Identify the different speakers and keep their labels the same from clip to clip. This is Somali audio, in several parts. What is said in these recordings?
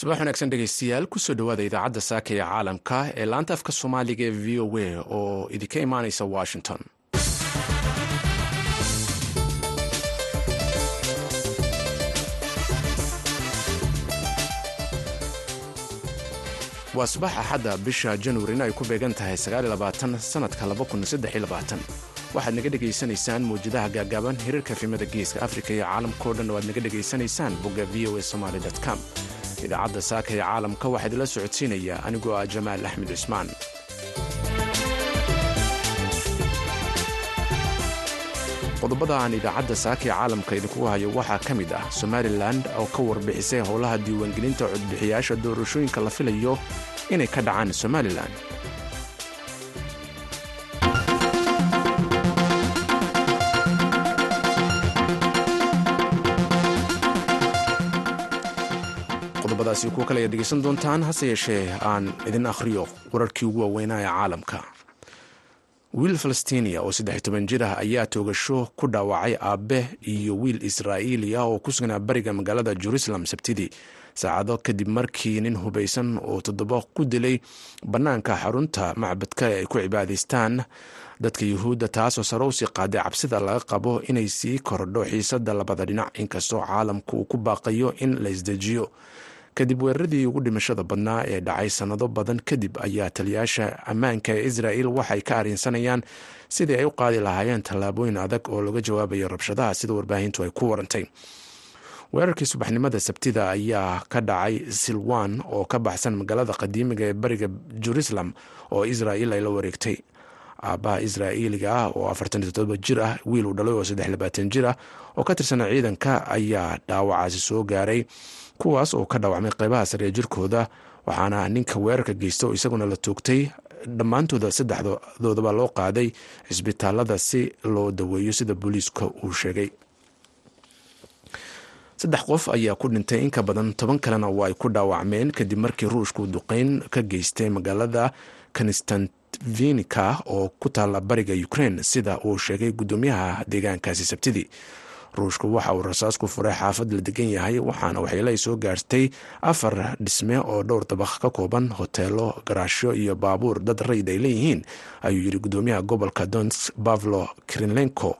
Speaker 1: subax wanaagsan dhegeystayaal ku soo dhowaada idaacadda saaka ee caalamka ee laanta afka soomaaliga ee v o a oo idinka imaaneysa washington. Waa subax axadda bisha januarina ay ku beegan tahay sanadka waxaad naga dhegaysanaysaan mawjadaha gaagaaban hirarka efimada geeska afrika iyo caalamkao dhan oo aad naga dhegaysanaysaan bogga v o a somaly com idaacadda saaka ee caalamka waxaa idinla socodsiinaya anigoo ah jamaal axmed cusmaan qodobada aan idaacadda saaka ee caalamka idinkugu hayo waxaa ka mid ah somalilan oo ka warbixisay howlaha diiwaangelinta codbixiyaasha doorashooyinka la filayo inay ka dhacaan somalilan qodobadaasi kuwo kale ayaad dhegeysan doontaan hase yeeshee aan idin akhriyo wararkii ugu waaweynaa ee caalamka. Wiil falastiiniya oo saddex toban jir ah ayaa toogasho ku dhaawacay aabe iyo wiil israa'iili ah oo ku sugnaa bariga magaalada jerusalem sabtidii saacado kadib markii nin hubaysan oo toddoba ku dilay bannaanka xarunta macbadka ay ku cibaadaystaan. Dadka yuhuudda taasoo sare u sii qaaday cabsida laga qabo inay sii kordho xiisadda labada dhinac inkastoo caalamku uu ku baaqayo in la isdejiyo kadib weeraradii ugu dhimashada badnaa ee dhacay sannado badan kadib ayaa taliyaasha ammaanka ee israa'il waxay ka arrinsanayaan sidii ay u qaadi lahaayeen tallaabooyin adag oo laga jawaabayo rabshadaha sida warbaahintu ay ku warantay. Weerarkii subaxnimada sabtida ayaa ka dhacay silwan oo ka baxsan magaalada qadiimiga ee bariga jerusalem oo israa'il ay la wareegtay. Aabbaha israa'iiliga ah oo afartan toddoba jir ah wiil uu dhalay oo saddex labaatan jir ah oo ka tirsana ciidanka ayaa dhaawacaasi soo gaaray kuwaas oo ka dhaawacmay qeybaha sare ee jirkooda waxaana ninka weerarka geysta oo isaguna la toogtay. Dhammaantooda saddexdoodaba loo qaaday cisbitaalada si loo daweeyo sida booliiska uu sheegay. Saddex qof ayaa ku dhintay in ka badan toban kalena oo ay ku dhaawacmeen kadib markii ruushku duqeyn ka geystay magaalada konstantinika oo ku taalla bariga ukraine sida uu sheegay guddoomiyaha deegaankaasi sabtidii ruushku waxa uu rasaas ku furay xaafad la degan yahay waxaana waxyeelo soo gaartay afar dhisme oo dhowr dabaq ka kooban hoteelo garaashyo iyo baabuur. Dad rayid ay leeyihiin ayuu yidhi guddoomiyaha gobolka donsk bavlo krinlenko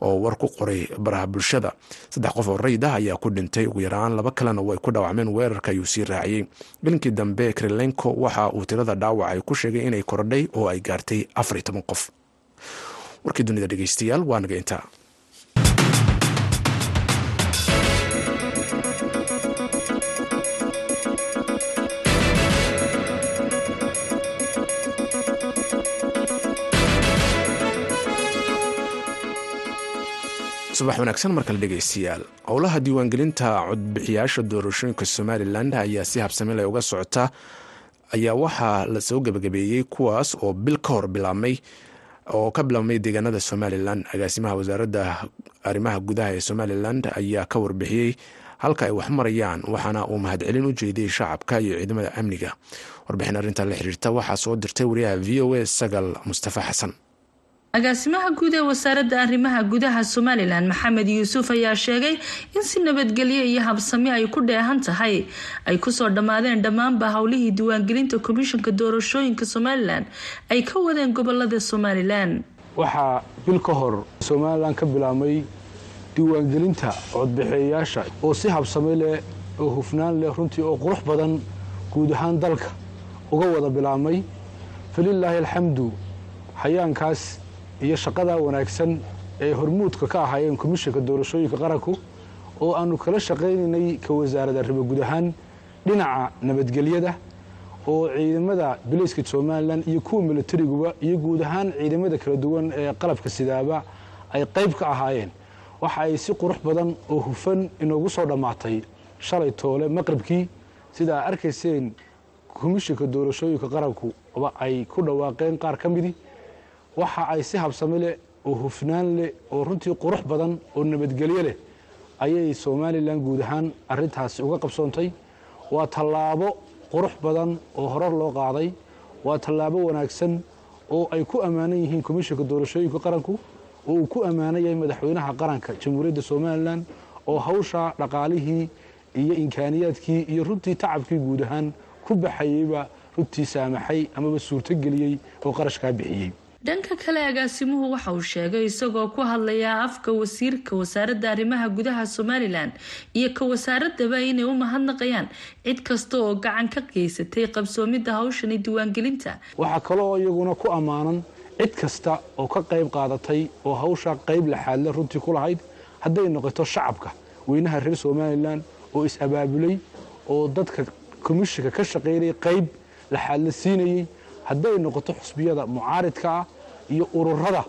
Speaker 1: oo war ku qoray baraha bulshada. Saddex qof oo rayid ah ayaa ku dhintay. Ugu yaraan laba kalena way ku dhaawacmeen weerarka ayuu sii raaciyey. Bilinkii dambe krinlenko waxa uu tirada dhaawac ay ku sheegay inay korodhay oo ay gaartay afar iyo toban qof. Warkii dunida dhegeystayaal waa naga intaa subax wanaagsan markale dhegeystayaal howlaha diiwaangelinta codbixiyaasha doorashooyinka somalilan ayaa si habsamil ay uga socota. Ayaa waxaa la soo gebagabeeyey kuwaas oo bil ka hor bilaabmay oo ka bilaabmay deegaanada somalilan agaasimaha wasaaradda arrimaha gudaha ee somalilan ayaa ka warbixiyey halka ay wax marayaan waxaana uu mahadcelin u jeediyey shacabka iyo ciidamada amniga. Warbixin arrinta la xiriirta waxaa soo dirtay wariyaha v o a sagal mustafa xasan
Speaker 2: agaasimaha guud ee wasaaradda arrimaha gudaha somalilan maxamed yuusuf ayaa sheegay in si nabadgelyo iyo habsami ay ku dheehan tahay. Ay ku soo dhammaadeen dhammaanba howlihii diiwaangelinta komishanka doorashooyinka somalilan ay ka wadeen gobollada somalilan.
Speaker 3: Waxaa bil ka hor somalilan ka bilaabmay diiwaangelinta codbixeeyaasha oo si habsami leh oo hufnaan leh runtii oo qurux badan guud ahaan dalka uga wada bilaabmay. Falilaahi alxamdu hayaankaas iyo shaqadaa wanaagsan ee hormuudka ka ahaayeen komishanka doorashooyinka qaranku oo aanu kala shaqaynaynay ka wasaarad arrimo guud ahaan dhinaca nabadgelyada oo ciidamada bilayska somalilan iyo kuwa milatariguba iyo guud ahaan ciidamada kala duwan ee qalabka sidaaba ay qayb ka ahaayeen. Waxa ay si qurux badan oo hufan inoogu soo dhammaatay shalay toole maqribkii sida aa arkayseen komishanka doorashooyinka qaranku ay ku dhawaaqeen qaar ka midi waxa ay si habsami leh oo hufnaan leh oo runtii qurux badan oo nabadgelyo leh ayay somalilan guud ahaan arintaasi uga qabsoontay. Waa tallaabo qurux badan oo horar loo qaaday. Waa tallaabo wanaagsan oo ay ku ammaanan yihiin komishanka doorashooyinka qaranku oo uu ku ammaanan yahay madaxweynaha qaranka jamhuuriyadda somalilan oo hawsha dhaqaalihii iyo imkaaniyaadkii iyo runtii tacabkii guud ahaan ku baxayeyba runtii saamaxay amaba suurtogeliyey oo qarashkaa bixiyey
Speaker 2: dhanka kale agaasimuhu waxa uu sheegay isagoo ku hadlayaa afka wasiirka wasaaradda arrimaha gudaha somalilan iyo ka wasaaradaba inay u mahadnaqayaan. Cid kasta oo gacan ka geysatay qabsoomidda hawshani diiwaangelinta.
Speaker 3: Waxaa kaloo iyaguna ku ammaanan cid kasta oo ka qayb qaadatay oo hawshaa qayb laxaadle runtii ku lahayd hadday noqoto shacabka weynaha reer somalilan oo is-abaabulay oo dadka komishinka ka shaqaynayay qayb laxaadle siinayey hadday noqoto xusbiyada mucaaridka ah iyo ururada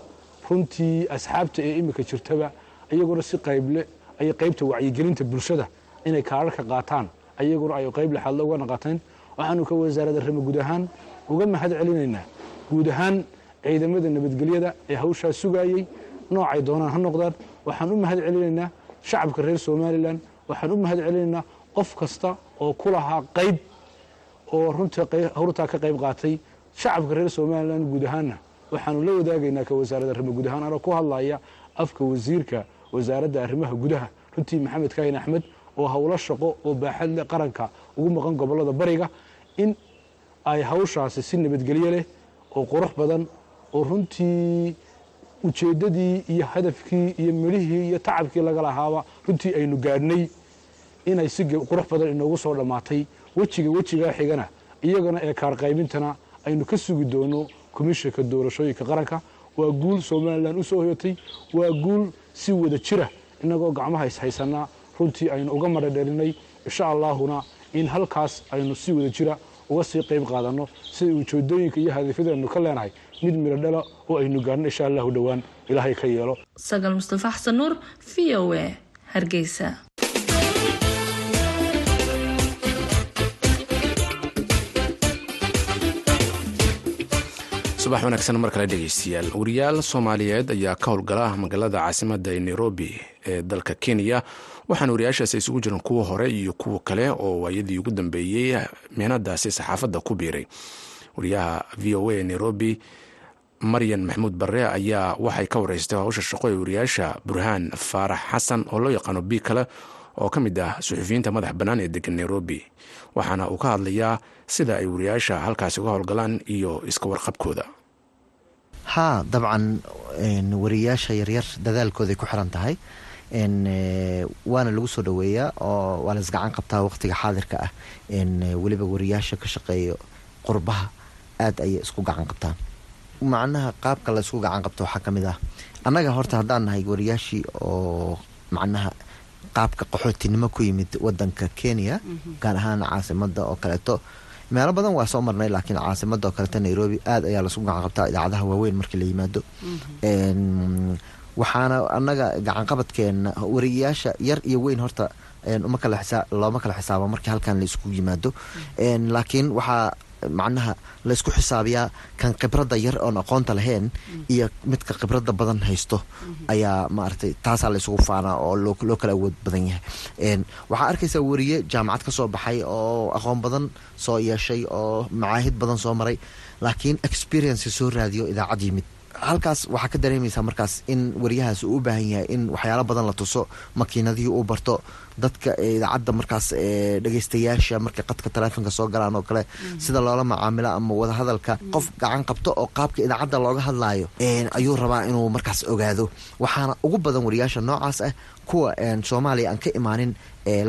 Speaker 3: runtii asxaabta ee imika jirtaba iyaguna si qayble ay qaybta wacyigelinta bulshada inay kaararka qaataan ayaguna ay qayb laxaadle uga naqateen waxaanu ka wasaaradda rama guud ahaan uga mahad celinaynaa guud ahaan ciidamada nabadgelyada ee hawshaa sugaayey noocay doonaan ha noqdaan. Waxaan u mahad celinaynaa shacabka reer somalilan waxaan u mahad celinaynaa qof kasta oo ku lahaa qayb oo runtii hawrtaa ka qayb qaatay shacabka reer somalilan guud ahaanna waxaanu la wadaagaynaa ka wasaaradda arrimaha guud ahaan anoo ku hadlaya afka wasiirka wasaaradda arrimaha gudaha. Runtii maxamed kaahin axmed oo howlo shaqo oo baaxadle qaranka ugu maqan gobollada bariga in ay hawshaasi si nabadgelyo leh oo qurux badan oo runtii ujeeddadii iyo hadafkii iyo midhihii iyo tacabkii laga lahaaba runtii aynu gaadhnay inay si qurux badan inoogu soo dhammaatay. Wejiga wejigaa xigana iyagana ee kaarqaybintana aynu ka sugi doono komishinka doorashooyinka qaranka. Waa guul somalilan u soo hoyatay waa guul si wada jira innagoo gacmaha ishaysanaa runtii aynu uga madhadhelinay insha allaahuna in halkaas aynu si wada jira uga sii qayb qaadanno sida ujeedooyinka iyo hadafyadaynu ka leenahay mid midho dhalo oo aynu gaarno insha allahu dhowaan. Ilaahay ka yeelo.
Speaker 2: Sagal mustafa xasan nuur v o a hargeysa
Speaker 1: subax wanaagsan mar kale dhegeystayaal wariyaal soomaaliyeed ayaa ka howlgala magaalada caasimada nairobi ee dalka kenya waxaana wariyaashaasi isugu jiran kuwa hore iyo kuwa kale oo waayadii ugu dambeeyey meenadaasi saxaafadda ku biiray. Wariyaha v o a nairobi maryan maxamuud barre ayaa waxay ka wareystay howsha shaqo ee wariyaasha burhaan faarax xasan oo loo yaqaano bi kale oo ka mid ah suxufiyiinta madax bannaan ee degan nairobi. Waxaana uu ka hadlayaa sida ay wariyaasha halkaasi uga howlgalaan iyo iska warqabkooda
Speaker 4: haa dabcan wariyaasha yaryar dadaalkooday ku xiran tahay. Waana lagu soo dhaweeyaa oo waa las gacan qabtaa waqtiga xaadirka ah. Weliba wariyaasha ka shaqeeya qurbaha aad ayay isku gacan qabtaan macnaha qaabka la isku gacan qabto waxaa ka mid ah. Annaga horta haddaan nahay wariyaashii oo macnaha qaabka qaxootinimo ku yimid wadanka kenya gaar ahaan caasimada oo kaleeto meelo badan waa soo marnay laakiin caasimada oo kaleeto nairobi aad ayaa la isku gacan qabtaa idaacadaha waaweyn markii la yimaado. Waxaana annaga gacanqabadkeena wariyayaasha yar iyo weyn horta looma kala xisaabo markii halkan la isku yimaado. Laakiin waxaa macnaha laysku xisaabiyaa kan khibradda yar oon aqoonta lahayn iyo midka khibradda badan haysto ayaa maaragtay taasaa laysugu faanaa oo loo kala awood badan yahay. Waxaa arkaysaa wariye jaamacad ka soo baxay oo aqoon badan soo yeeshay oo macaahid badan soo maray laakiin experience soo raadiyo idaacad yimid. Halkaas waxaa ka dareemaysaa markaas in wariyahaas uu u baahan yahay in waxyaalo badan la tuso makiinadihii uu barto dadka idaacadda markaas dhegeystayaasha markay qadka taleefonka soo galaan oo kale sida loola macaamilo ama wadahadalka qof gacan qabto oo qaabka idaacadda looga hadlaayo ayuu rabaa inuu markaas ogaado. Waxaana ugu badan wariyaasha noocaas ah kuwa soomaaliya aan ka imaanin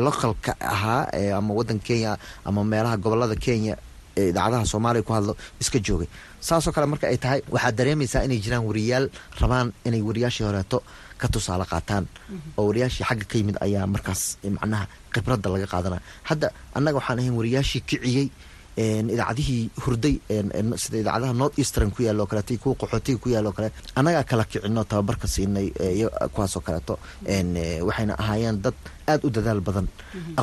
Speaker 4: localka ahaa ama wadanka kenya ama meelaha gobollada kenya idaacadaha soomaaliya ku hadlo iska joogay saasoo kale marka ay tahay waxaad dareemaysaa inay jiraan wariyaal rabaan inay wariyaashii horeeto ka tusaale qaataan. Oo wariyaashii xagga ka yimid ayaa markaas macnaha khibradda laga qaadanaya. Hadda annaga waxaan ahayn wariyaashii kiciyey idaacadihii hurday sida idaacadaha north eastern ku yaalo kaleeto kuwa qaxootiga ku yaalo kale annagaa kala kicino tababarka siinay kuwaasoo kaleeto. Waxayna ahaayeen dad aada u dadaal badan.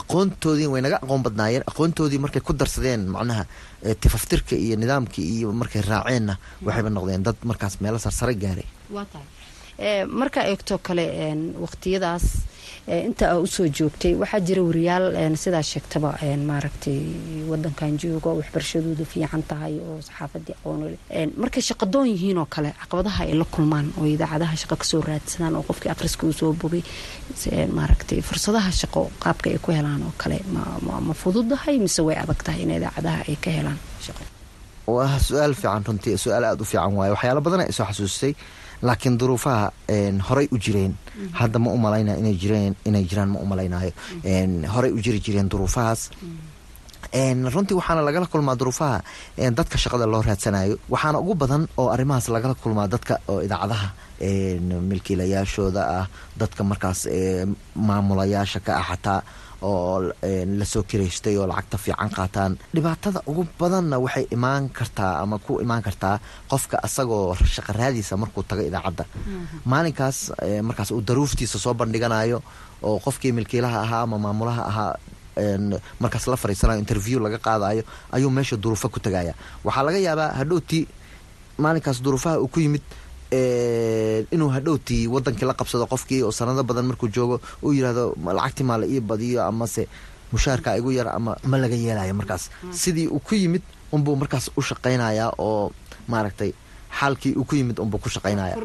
Speaker 4: Aqoontoodii way naga aqoon badnaayeen. Aqoontoodii markay ku darsadeen macnaha tifaftirka iyo nidaamkii iyo markay raaceenna waxayba noqdeen dad markaas meelo sarsare gaaray
Speaker 5: markaa eegto kale waqtiyadaas inta aa u soo joogtay waxaa jira wariyaal sidaa sheegtaba maaragtay wadankan jooga waxbarashadoodu fiican tahay oo saxaafadii aqoonole markay shaqadoon yihiin oo kale caqabadaha ay la kulmaan oo idaacadaha shaqo ka soo raadsadaan oo qofkii akhriska uu soo bogay maaragtay fursadaha shaqo qaabka ay ku helaan oo kale ma fududahay mise way adag tahay in idaacadaha ay ka helaan shaqo
Speaker 4: waa su'aal fiican runtii su'aal aada u fiican waaye waxyaala badan ay soo xasuustay laakiin duruufaha horey u jireen. Hadda ma u inay jireen inay jiraan ma u malaynayo horey u jiri jireen duruufahaas. Runtii waxaana lagala kulmaa duruufaha dadka shaqada loo raadsanayo. Waxaana ugu badan oo arrimahaas lagala kulmaa dadka oo idaacadaha milkiilayaashooda ah dadka markaas maamulayaasha ka ah xataa oo la soo kireystay oo lacagta fiican qaataan. Dhibaatada ugu badanna waxay imaan kartaa ama ku imaan kartaa qofka asagoo shaqaraadiisa markuu tago idaacadda. Maalinkaas markaas uu daruuftiisa soo bandhiganayo oo qofkii milkiilaha ahaa ama maamulaha ahaa markaas la fariisanayo interview laga qaadayo ayuu meesha duruufo ku tagaya waxaa laga yaabaa hadhowtii maalinkaas duruufaha uu ku yimid inuu hadhowtii wadankii la qabsado qofkii oo sanado badan markuu joogo uu yiraahdo lacagtii maa la ii badiyo amase mushaarka igu yar ama ma laga yeelayo markaas. Sidii uu ku yimid unbuu markaas u shaqaynaya oo maaragtay xaalkii uu ku yimid unbuu ku shaqaynaya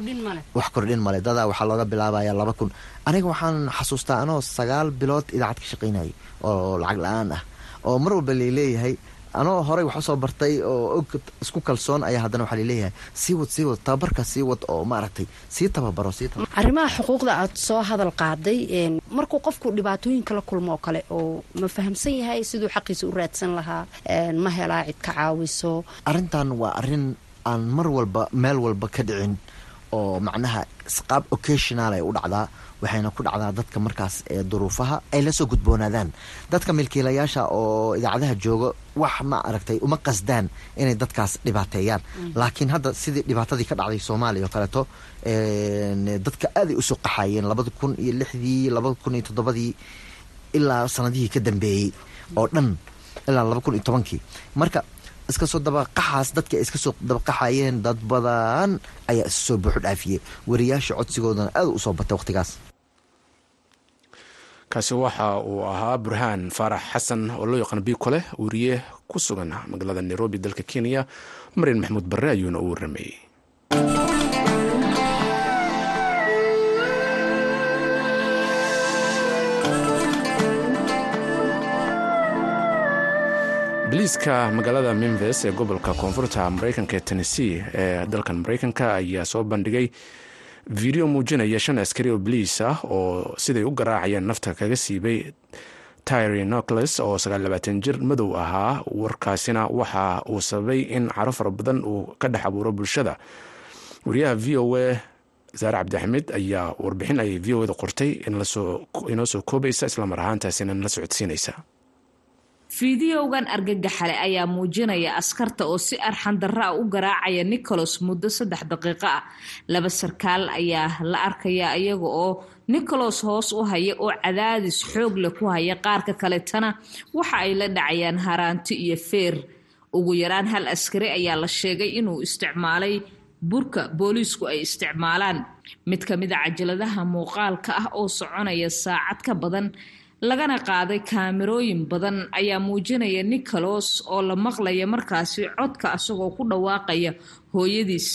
Speaker 4: wax kordhin male dadaa waxaa looga bilaabaya laba kun. Aniga waxaan xasuustaa anoo sagaal bilood idaacad ka shaqaynayay oo lacag la'aan ah. Oo mar walba la leeyahay anoo horey wax u soo bartay oo og isku kalsoon ayaa haddana waxaa la leeyahay sii wad sii wad tababarka sii wad oo maaragtay sii tababaro
Speaker 5: arrimaha xuquuqda aad soo hadal qaaday markuu qofku dhibaatooyinka la kulmo oo kale oo ma fahamsan yahay siduu xaqiisa u raadsan lahaa ma helaa cid ka caawiso.
Speaker 4: Arrintan waa arrin aan mar walba meel walba ka dhicin oo macnaha qaab occasional ay u dhacdaa waxayna ku dhacdaa dadka markaas ee duruufaha ay la soo gudboonaadaan. Dadka milkiilayaasha oo idaacadaha jooga wax ma aragtay uma qasdaan inay dadkaas dhibaateeyaan. Laakiin hadda sidii dhibaatadii ka dhacday soomaaliya oo kaleeto dadka aaday u soo qaxayeen labada kun iyo lixdii labada kun iyo toddobadii ilaa sanadihii ka dambeeyey oo dhan ilaa laba kun iyo tobankii. Marka iska soo dabaqaxaas dadka ay iska soo dabaqaxayeen dad badan ayaa isu soo buuxu dhaafiyey. Wariyaasha codsigoodana aad u soo batay waqtigaas
Speaker 1: kaasi waxa uu ahaa burhaan faarax xasan oo loo yaqaan biikole wariye ku sugan magaalada nairobi dalka kenya. Maryan maxamuud barre ayuuna u waramayey biliiska magaalada memfis ee gobolka koonfurta mareykanka ee tennessee ee dalkan mareykanka ayaa soo bandhigay video muujinaya shan askari oo boliis ah oo siday u garaacayeen nafta kaga siibay tyry nocles oo sagaallabaatan jir madow ahaa. Warkaasina waxa uu sababay in caro fara badan uu ka dhex abuuro bulshada. Wariyaha v o a saare cabdixamiid ayaa warbixin ay v o da qortay inoo soo koobaysa islamar ahaantaasina la socodsiinaysa
Speaker 6: fiidiyowgan argagaxale ayaa muujinaya askarta oo si arxan darra a u garaacaya nicholas muddo saddex daqiiqo ah. Laba sarkaal ayaa la arkaya iyaga oo nicholas hoos u haya oo cadaadis xoog leh ku haya qaarka kaletana waxa ay la dhacayaan haraanti iyo feer. Ugu yaraan hal askari ayaa la sheegay inuu isticmaalay burka booliisku ay isticmaalaan. Mid ka a cajaladaha muuqaalka ah oo soconaya saacad ka badan lagana qaaday kaamirooyin badan ayaa muujinaya nicholas oo la maqlaya markaasi codka asagoo ku dhawaaqaya hooyadiis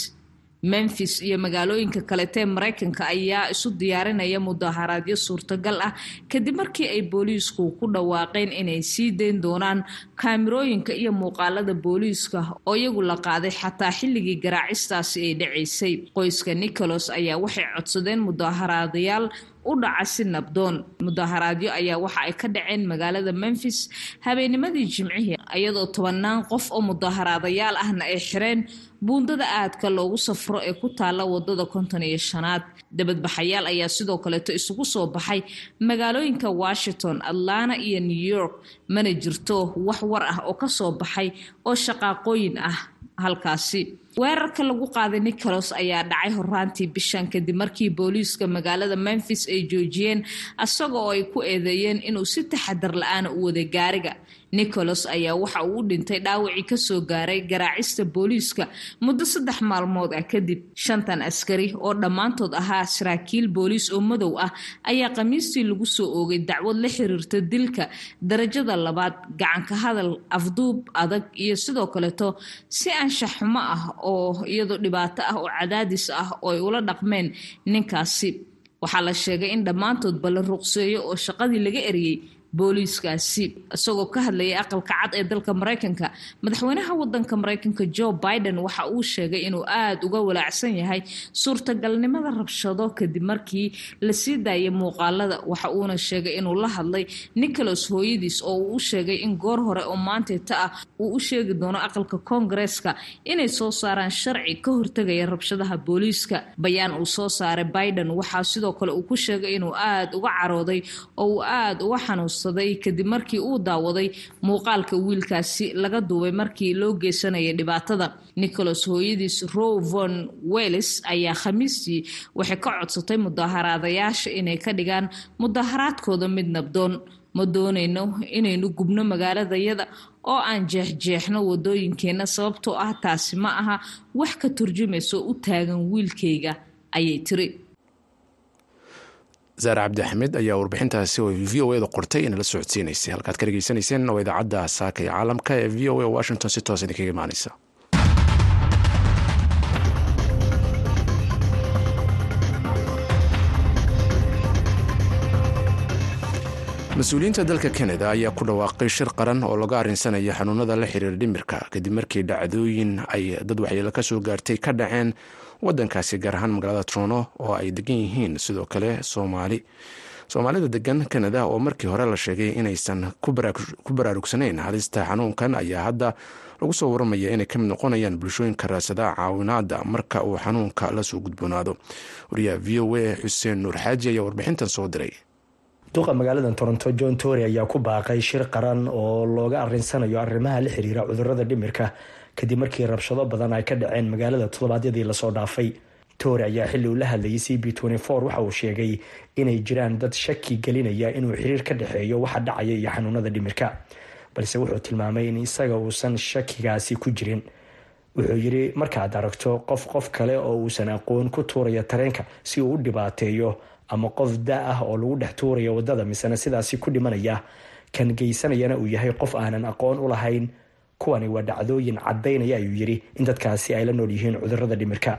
Speaker 6: memphis iyo magaalooyinka kaletee mareykanka ayaa isu diyaarinaya mudaharaadyo suurtagal ah. Kadib markii ay booliisku ku dhawaaqeen inay sii dayn doonaan kaamirooyinka iyo muuqaalada booliiska oo iyagu la qaaday xataa xilligii garaacistaasi ay dhacaysay. Qoyska nicholas ayaa waxay codsadeen mudaharaadayaal u dhaca si nabdoon. Mudaharaadyo ayaa waxa ay ka dhaceen magaalada memphis habeennimadii jimcihii iyadoo tobannaan qof oo mudaharaadayaal ahna ay xireen buundada aadka loogu safro ee ku taalla waddada konton iyo shanaad. Dabadbaxayaal ayaa sidoo kaleeto isugu soo baxay magaalooyinka washington atlanta iyo new york. Mana jirto wax war ah oo ka soo baxay oo shaqaaqooyin ah halkaasi. Weerarka lagu qaaday nicholas ayaa dhacay horaantii bishan kadib markii booliiska magaalada memphis ay joojiyeen isaga oo ay ku eedeeyeen inuu si taxadar la'aana u waday gaariga nicholas ayaa waxa uu dhintay dhaawacii ka soo gaaray garaacista booliiska muddo saddex maalmood ah kadib. Shantan askari oo dhammaantood ahaa saraakiil booliis oo madow ah ayaa khamiistii lagu soo oogay dacwad la xiriirta dilka darajada labaad gacanka hadal afduub adag iyo sidoo kaleeto si anshax xumo ah oo iyadoo dhibaato ah oo cadaadis ah oo ay ula dhaqmeen ninkaasi. Waxaa la sheegay in dhammaantoodba la ruqseeyo oo shaqadii laga eriyey booliiskaasi isagoo ka hadlayay aqalka cad ee dalka maraykanka. Madaxweynaha wadanka maraykanka joe biden waxa uu sheegay inuu aada uga walaacsan yahay suurtagalnimada rabshado kadib markii la sii daayay muuqaalada. Waxa uuna sheegay inuu la hadlay nicholas hooyadiis oo uu u sheegay in goor hore oo maanteeta ah uu u sheegi doono aqalka koongareeska inay soo saaraan sharci ka hortegaya rabshadaha booliiska. Bayaan uu soo saaray biden waxaa sidoo kale uu ku sheegay inuu aada uga carooday oo uu aada uga xanuunsaday kadib markii uu daawaday muuqaalka wiilkaasi laga duubay markii loo geysanayay dhibaatada. Nicholas hooyadiis row von wells ayaa khamiistii waxay ka codsatay mudaaharaadayaasha inay ka dhigaan mudaharaadkooda mid nabdoon. Ma doonayno inaynu gubno magaaladayada oo aan jeexjeexno wadooyinkeenna sababtoo ah taasi ma aha wax ka turjumayso u taagan wiilkayga ayay tiri
Speaker 1: zaare cabdi axmed ayaa warbixintaasi oo v o eda qortay inala socodsiinaysay. Halkaad ka dhegeysanayseen waa idaacadda saaka ee caalamka ee v o a washington si toos idinkaga imaaneysa. Mas'uuliyiinta dalka kanada ayaa ku dhawaaqay shir qaran oo laga arrinsanaya xanuunada la xiriira dhimirka. Kadib markii dhacdooyin ay dad waxyeelo ka soo gaartay ka dhaceen wadankaasi gaar ahaan magaalada trono oo ay degan yihiin sidoo kale soomaali soomaalida degan kanada oo markii hore la sheegay inaysan ku baraarugsanayn halista xanuunkan ayaa hadda lagu soo waramaya inay ka mid noqonayaan bulshooyinka raasada caawinaada marka uu xanuunka la soo gudboonaado. Wariyaha v o a xuseen nuur xaaji ayaa warbixintan soo diray.
Speaker 7: Duqa magaalada toronto john tory ayaa ku baaqay shir qaran oo looga arinsanayo arrimaha la xiriira cudurrada dhimirka kadib markii rabshado badan ay ka dhaceen magaalada toddobaadyadii la soo dhaafay tory ayaa xilli uu la hadlayay c b waxa uu sheegay inay jiraan dad shaki gelinaya inuu xiriir ka dhexeeyo waxa dhacaya iyo xanuunada dhimirka. Balse wuxuu tilmaamay in isaga uusan shakigaasi ku jirin. Wuxuu yidhi markaad aragto qof qof kale oo uusan aqoon ku tuuraya tareenka si uu u dhibaateeyo ama qof da ah oo lagu dhex tuuraya waddada misena sidaasi ku dhimanaya kan geysanayana uu yahay qof aanan aqoon u lahayn kuwani waa dhacdooyin cadaynaya ayuu yidhi in dadkaasi ay la nool yihiin cudurrada dhimirka.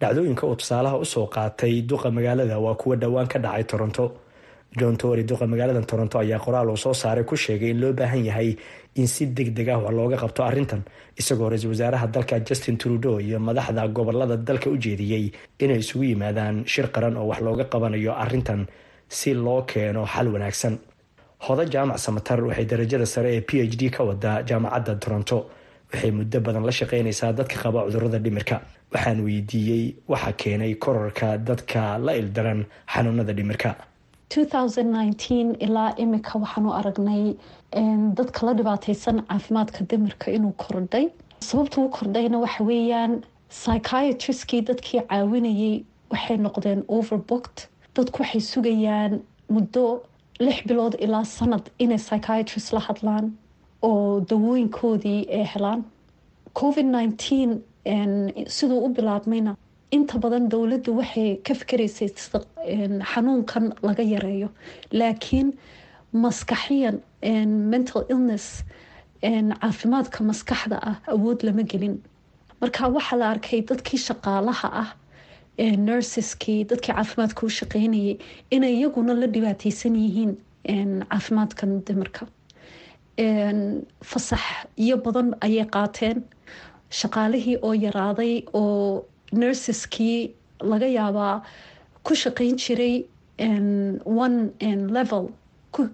Speaker 7: Dhacdooyinka uu tusaalaha u soo qaatay duqa magaalada waa kuwa dhowaan ka dhacay toronto. John tory duqa magaalada toronto ayaa qoraal uu soo saaray ku sheegay in loo baahan yahay in si deg deg ah wax looga qabto arrintan isagoo ra'iisul wasaaraha dalka justin trudeau iyo madaxda gobollada dalka u jeediyey inay isugu yimaadaan shir qaran oo wax looga qabanayo arrintan si loo keeno xal wanaagsan hoda jaamac samatar waxay darajada sare ee p h d ka wadaa jaamacadda toronto. Waxay muddo badan la shaqeynaysaa dadka qaba cudurrada dhimirka. Waxaan weydiiyey waxa keenay korarka dadka la ildaran xanuunada dhimirka.
Speaker 8: ilaa imika waxaan u aragnay dadka la dhibaateysan caafimaadka dimirka inuu kordhay. Sababta u kordhayna waxa weeyaan psychiatriskii dadkii caawinayay waxay noqdeen overbooked. Dadku waxay sugayaan muddo lix bilood ilaa sanad inay psychiatrist la hadlaan oo dawooyinkoodii ay helaan covid nineteen siduu u bilaabmayna inta badan dowladdu waxay ka fikiraysay xanuunkan laga yareeyo laakiin maskaxiyan mental illness caafimaadka maskaxda ah awood lama gelin marka waxaa la arkay dadkii shaqaalaha ah nurseskii dadkii caafimaadka u shaqeynayay inay iyaguna la dhibaateysan yihiin caafimaadkan dimirka fasax iyo badan ayay qaateen shaqaalihii oo yaraaday oo nurseskii laga yaabaa ku shaqeyn jiray one level.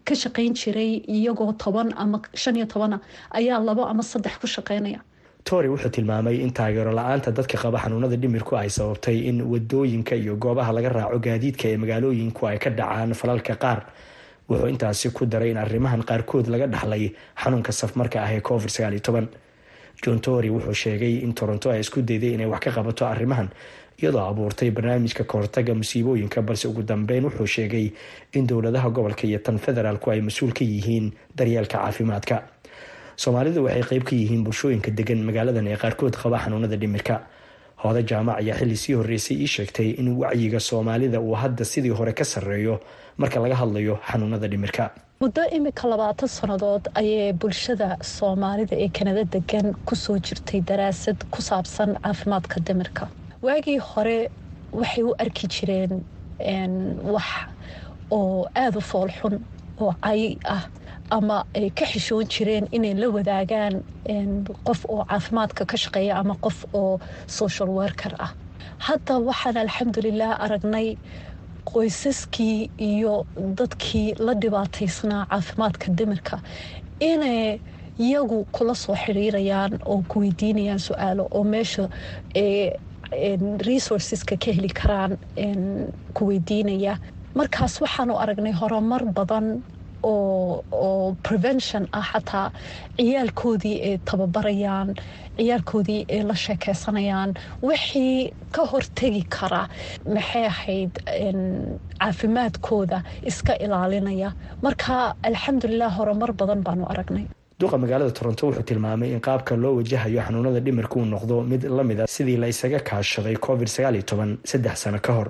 Speaker 8: ka shaqeyn jiray iyagoo toban ama shan iyo tobana ayaa labo ama saddex ku shaqeynaya
Speaker 7: tory wuxuu tilmaamay in taageero la'aanta dadka qaba xanuunada dhimirku ay sababtay in waddooyinka iyo goobaha laga raaco gaadiidka ee magaalooyinku ay ka dhacaan falalka qaar. Wuxuu intaasi ku daray in arrimahan qaarkood laga dhaxlay xanuunka safmarka ah ee covid john tory wuxuu sheegay in toronto ay isku dayday inay wax ka qabato arrimahan iyadoo abuurtay barnaamijka kahortaga musiibooyinka balse ugu dambeyn wuxuu sheegay in dowladaha gobolka iyo tan federaalku ay mas'uul ka yihiin daryeelka caafimaadka soomaalidu waxay qeyb ka yihiin bulshooyinka degan magaaladan ee qaarkood qaba xanuunada dhimirka. Hooda jaamac ayaa xilli sii horreysay ii sheegtay in wacyiga soomaalida uu hadda sidii hore ka sarreeyo marka laga hadlayo xanuunada dhimirka.
Speaker 8: Muddo imika labaatan sannadood ayay bulshada soomaalida ee kanada degan ku soo jirtay daraasad ku saabsan caafimaadka dhimirka. Waagii hore waxay u arki jireen wax oo aada u foolxun oo cay ah ama ay ka xishoon jireen inay la wadaagaan qof oo caafimaadka ka shaqeeya ama qof oo social worker ah. Hadda waxaan alxamdulilah aragnay qoysaskii iyo dadkii la dhibaataysnaa caafimaadka dhimirka inay iyagu kula soo xiriirayaan oo ku weydiinayaan su'aalo oo meesha resourceska ka heli karaan ku weydiinaya. Markaas waxaanu aragnay horumar badan oo prevention ah xataa ciyaalkoodii ay tababarayaan ciyaalkoodii ay la sheekeysanayaan. Wixii ka hortegi kara maxay ahayd caafimaadkooda iska ilaalinaya. Marka alxamdulilah horumar badan baanu aragnay.
Speaker 7: Duqa magaalada toronto wuxuu tilmaamay in qaabka loo wajahayo xanuunada dhimirka uu noqdo mid la mid a sidii la isaga kaashaday covid saddex sano ka hor.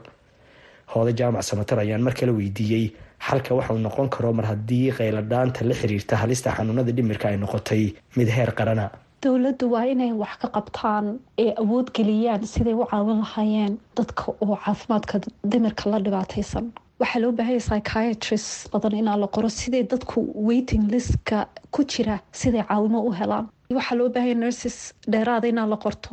Speaker 7: Hooda jaamac samatar ayaan mar kale weydiiyey xalka waxa uu noqon karo mar haddii qayladhaanta la xiriirta halista xanuunada dhimirka ay noqotay. Mid heer qarana.
Speaker 8: Dowladdu waa inay wax ka qabtaan ee awood geliyaan siday u caawin lahaayeen dadka oo caafimaadka dhimirka la dhibaataysan. Waxaa loo baahanya psychiatrist badan inaa la qoro siday dadku waiting listka ku jira siday caawimo u helaan. Waxaa loo baahanya nurses dheeraada inaa la qorto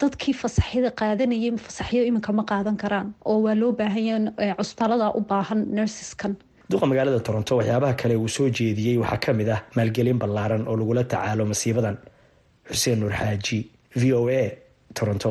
Speaker 8: dadkii fasaxyada qaadanayay fasaxyo iminka ma qaadan karaan oo waa loo baahanya cusbitaalada u baahan nurseskan.
Speaker 7: Duqa magaalada toronto waxyaabaha kale uu soo jeediyey waxaa ka mid ah maalgelin ballaaran oo lagula tacaalo masiibadan. Xuseen nuur xaaji v o a toronto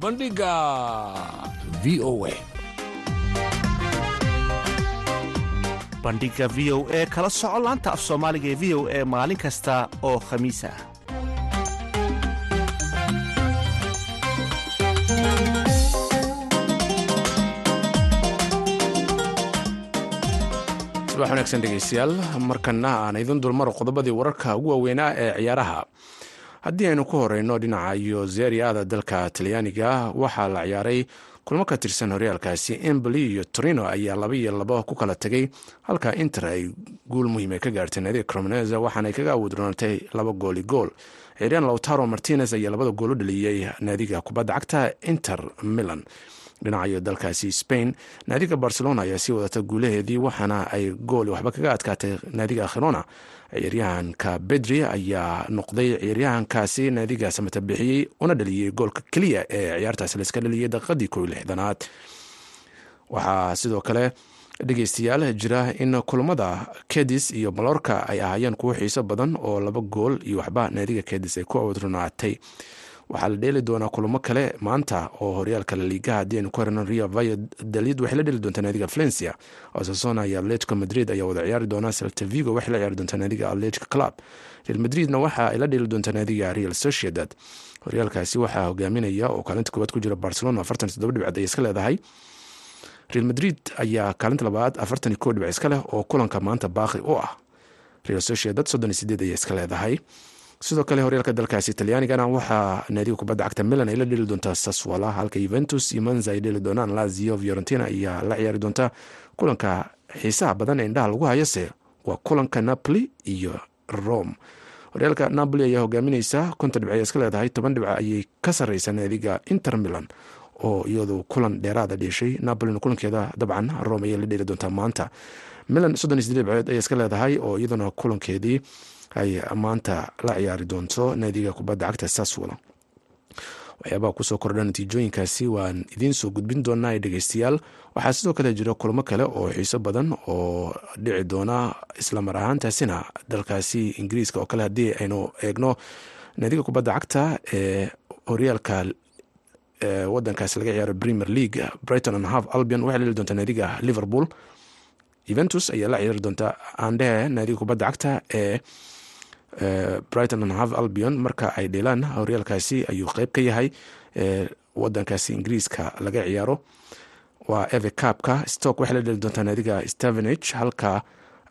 Speaker 9: bandhigga v o a.
Speaker 10: Bandhiga v o e kala soco laanta af soomaaliga ee v o e maalin kasta oo khamiis ah
Speaker 1: subax wanaagsan dhegeystayaal markana aan idin dulmaro qodobadii wararka ugu waaweynaa ee ciyaaraha haddii aynu ku horeyno dhinaca iyo zeriada dalka talyaaniga waxaa la ciyaaray kulmo ka tirsan horyaalkaasi. Emboli iyo torino ayaa laba iyo labo ku kala tegay halka inter ay guul muhiima ka gaartay naadiga cromonese waxaanay kaga awoodroonatay laba gooli gool. Ciiryan lautaro martinez ayaa labada gool u dhaliyey naadiga kubadda cagta inter milan dhinacayo dalkaasi spain. Naadiga barcelona ayaa sii wadata guulaheedii waxaana ay gool waxba kaga adkaatay naadiga khirona ciyaaryahanka bedri ayaa noqday ciyaaryahankaasi naadiga samata bixiyey una dhaliyey goolka keliya ee ciyaartaasi layska dhaliyay daqiiqadii ko lixdanaad waxaa sidoo kale dhegeystayaal jira in kulamada kedis iyo malorka ay ahaayeen kuwo xiiso badan oo laba gool iyo waxba naadiga kedis ay ku awadronaatay waxaa la dheeli doonaa kulamo kale maanta oo horyaalka laliigaha haddii aynu ku herno rio valladolid. Waxay la dheli doontaa naadiga valencia osasona iyo atletico madrid ayaa wada ciyaari doonaa celta vigo. Waxay la ciyaari doontaa naadiga atletico club. Real madridna waxa ay la dheli doontaa naadiga real sociedad. Horyaalkaasi waxaa hogaaminaya oo kaalinta koowaad ku jira barcelona afartan toddoba dhibcood ay iska leedahay. Real madrid ayaa kaalinta labaad afartan iyo kow iska leh oo kulanka maanta baaqi u ah. Real sociedad soddon iyo sideed ayay iska leedahay sidoo kale horyaalka dalkaasi talyaanigana waxaa naadiga kubadda cagta milan ay la dheli doontaa saswala halka yuventus iyo manza ay dheli doonaan. Lazio fiorentina ayaa la ciyaari doontaa kulanka xiisaha badan ee indhaha lagu hayase waa kulanka napoli iyo rome.
Speaker 11: Horyaalka napoli ayaa hogaamineysa konton dhibc ay iska leedahay toban dhibc ayay ka sareysa naadiga inter milan oo iyadu kulan dheeraada dheeshay napolina kulankeeda dabcan rome ayay la dheeli doontaa maanta. Milan soddon sideed dhibcood ayay iska leedahay oo iyaduna kulankeedii ay maanta la ciyaari doonto naadiga kubadda cagta saswala waxyaabaha ku soo kordha natiijooyinkaasi waan idiin soo gudbin doonaa dhegeystayaal waxaa sidoo kale jira kulamo kale oo xiiso badan oo dhici doona islamar ahaantaasina dalkaasi ingiriiska oo kale haddii aynu eegno. Naadiga kubadda cagta ee horyaalka wadankaasi laga ciyaaro premier league brighton and half albion waxay leli doontaa naadiga liverpool. Juventus ayaa la ciyaari doontaa andhe naadiga kubadda cagta ee brighton and half albion marka ay dheelaan horyaalkaasi ayuu qeyb ka yahay wadankaasi ingiriiska laga ciyaaro. Waa eve cabka stock waxay la dheli doontaa naadiga stevenage halka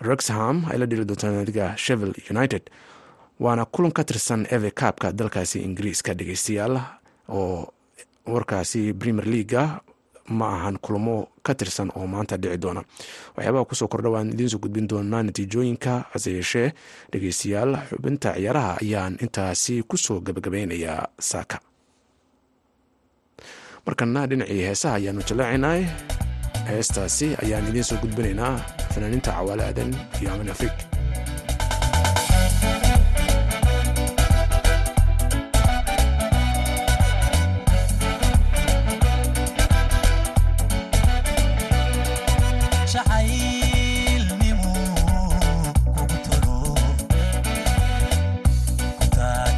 Speaker 11: rexham ay la dheli doontaa naadiga shevel united. Waana kulan ka tirsan eve cabka dalkaasi ingiriiska dhegeystayaal oo warkaasi premier leaga ma ahan kulamo ka tirsan oo maanta dhici doona. Waxyaabaha ku soo kordha waan idiinsoo gudbin doonaa natiijooyinka hase yeeshee dhegeystayaal xubinta ciyaaraha ayaan intaasi ku soo gabagabeynayaa saaka. Markana dhinacii heesaha ayaanu jallaacinay. Heestaasi ayaan idiin soo gudbinaynaa. Fanaaniinta cawaale aadan iyo amin afrig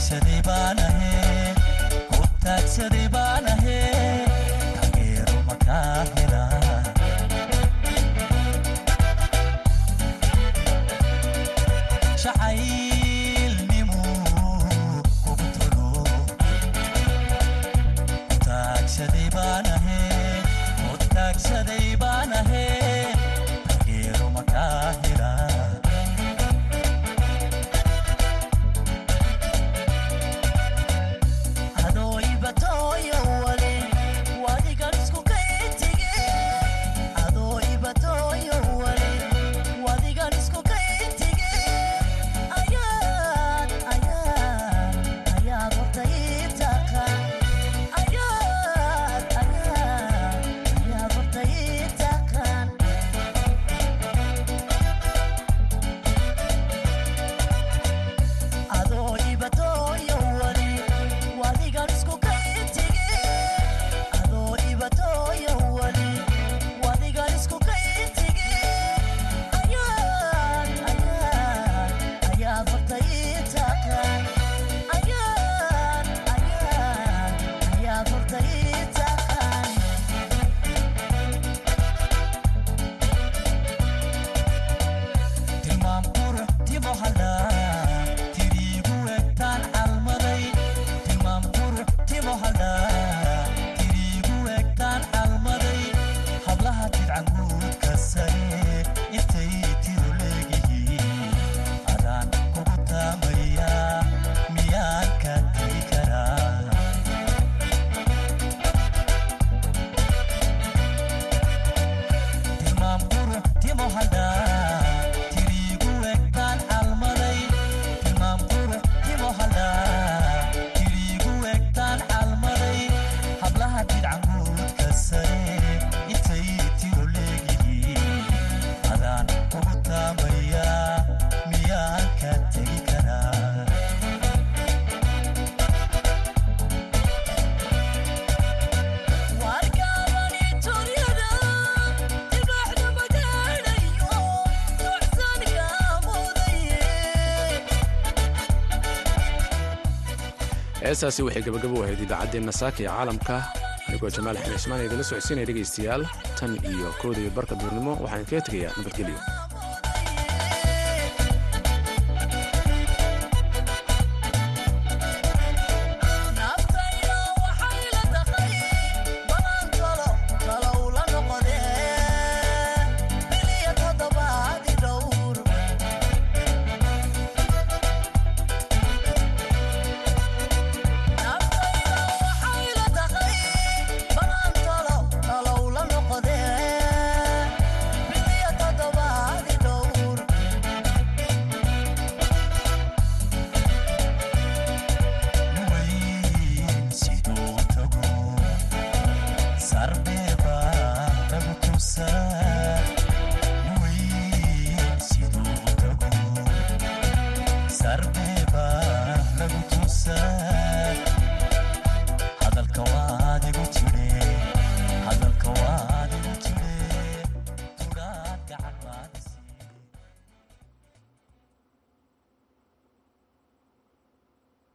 Speaker 11: Sadibana heestaasi waxay gabagabo ahayd idaacaddeenna saaka ee caalamka. Anigoo jamaal axmed cismaan idinla socodsiinaya dhegaystayaal tan iyo kooda barka duurnimo waxaan kaga tegayaa nabadgelyo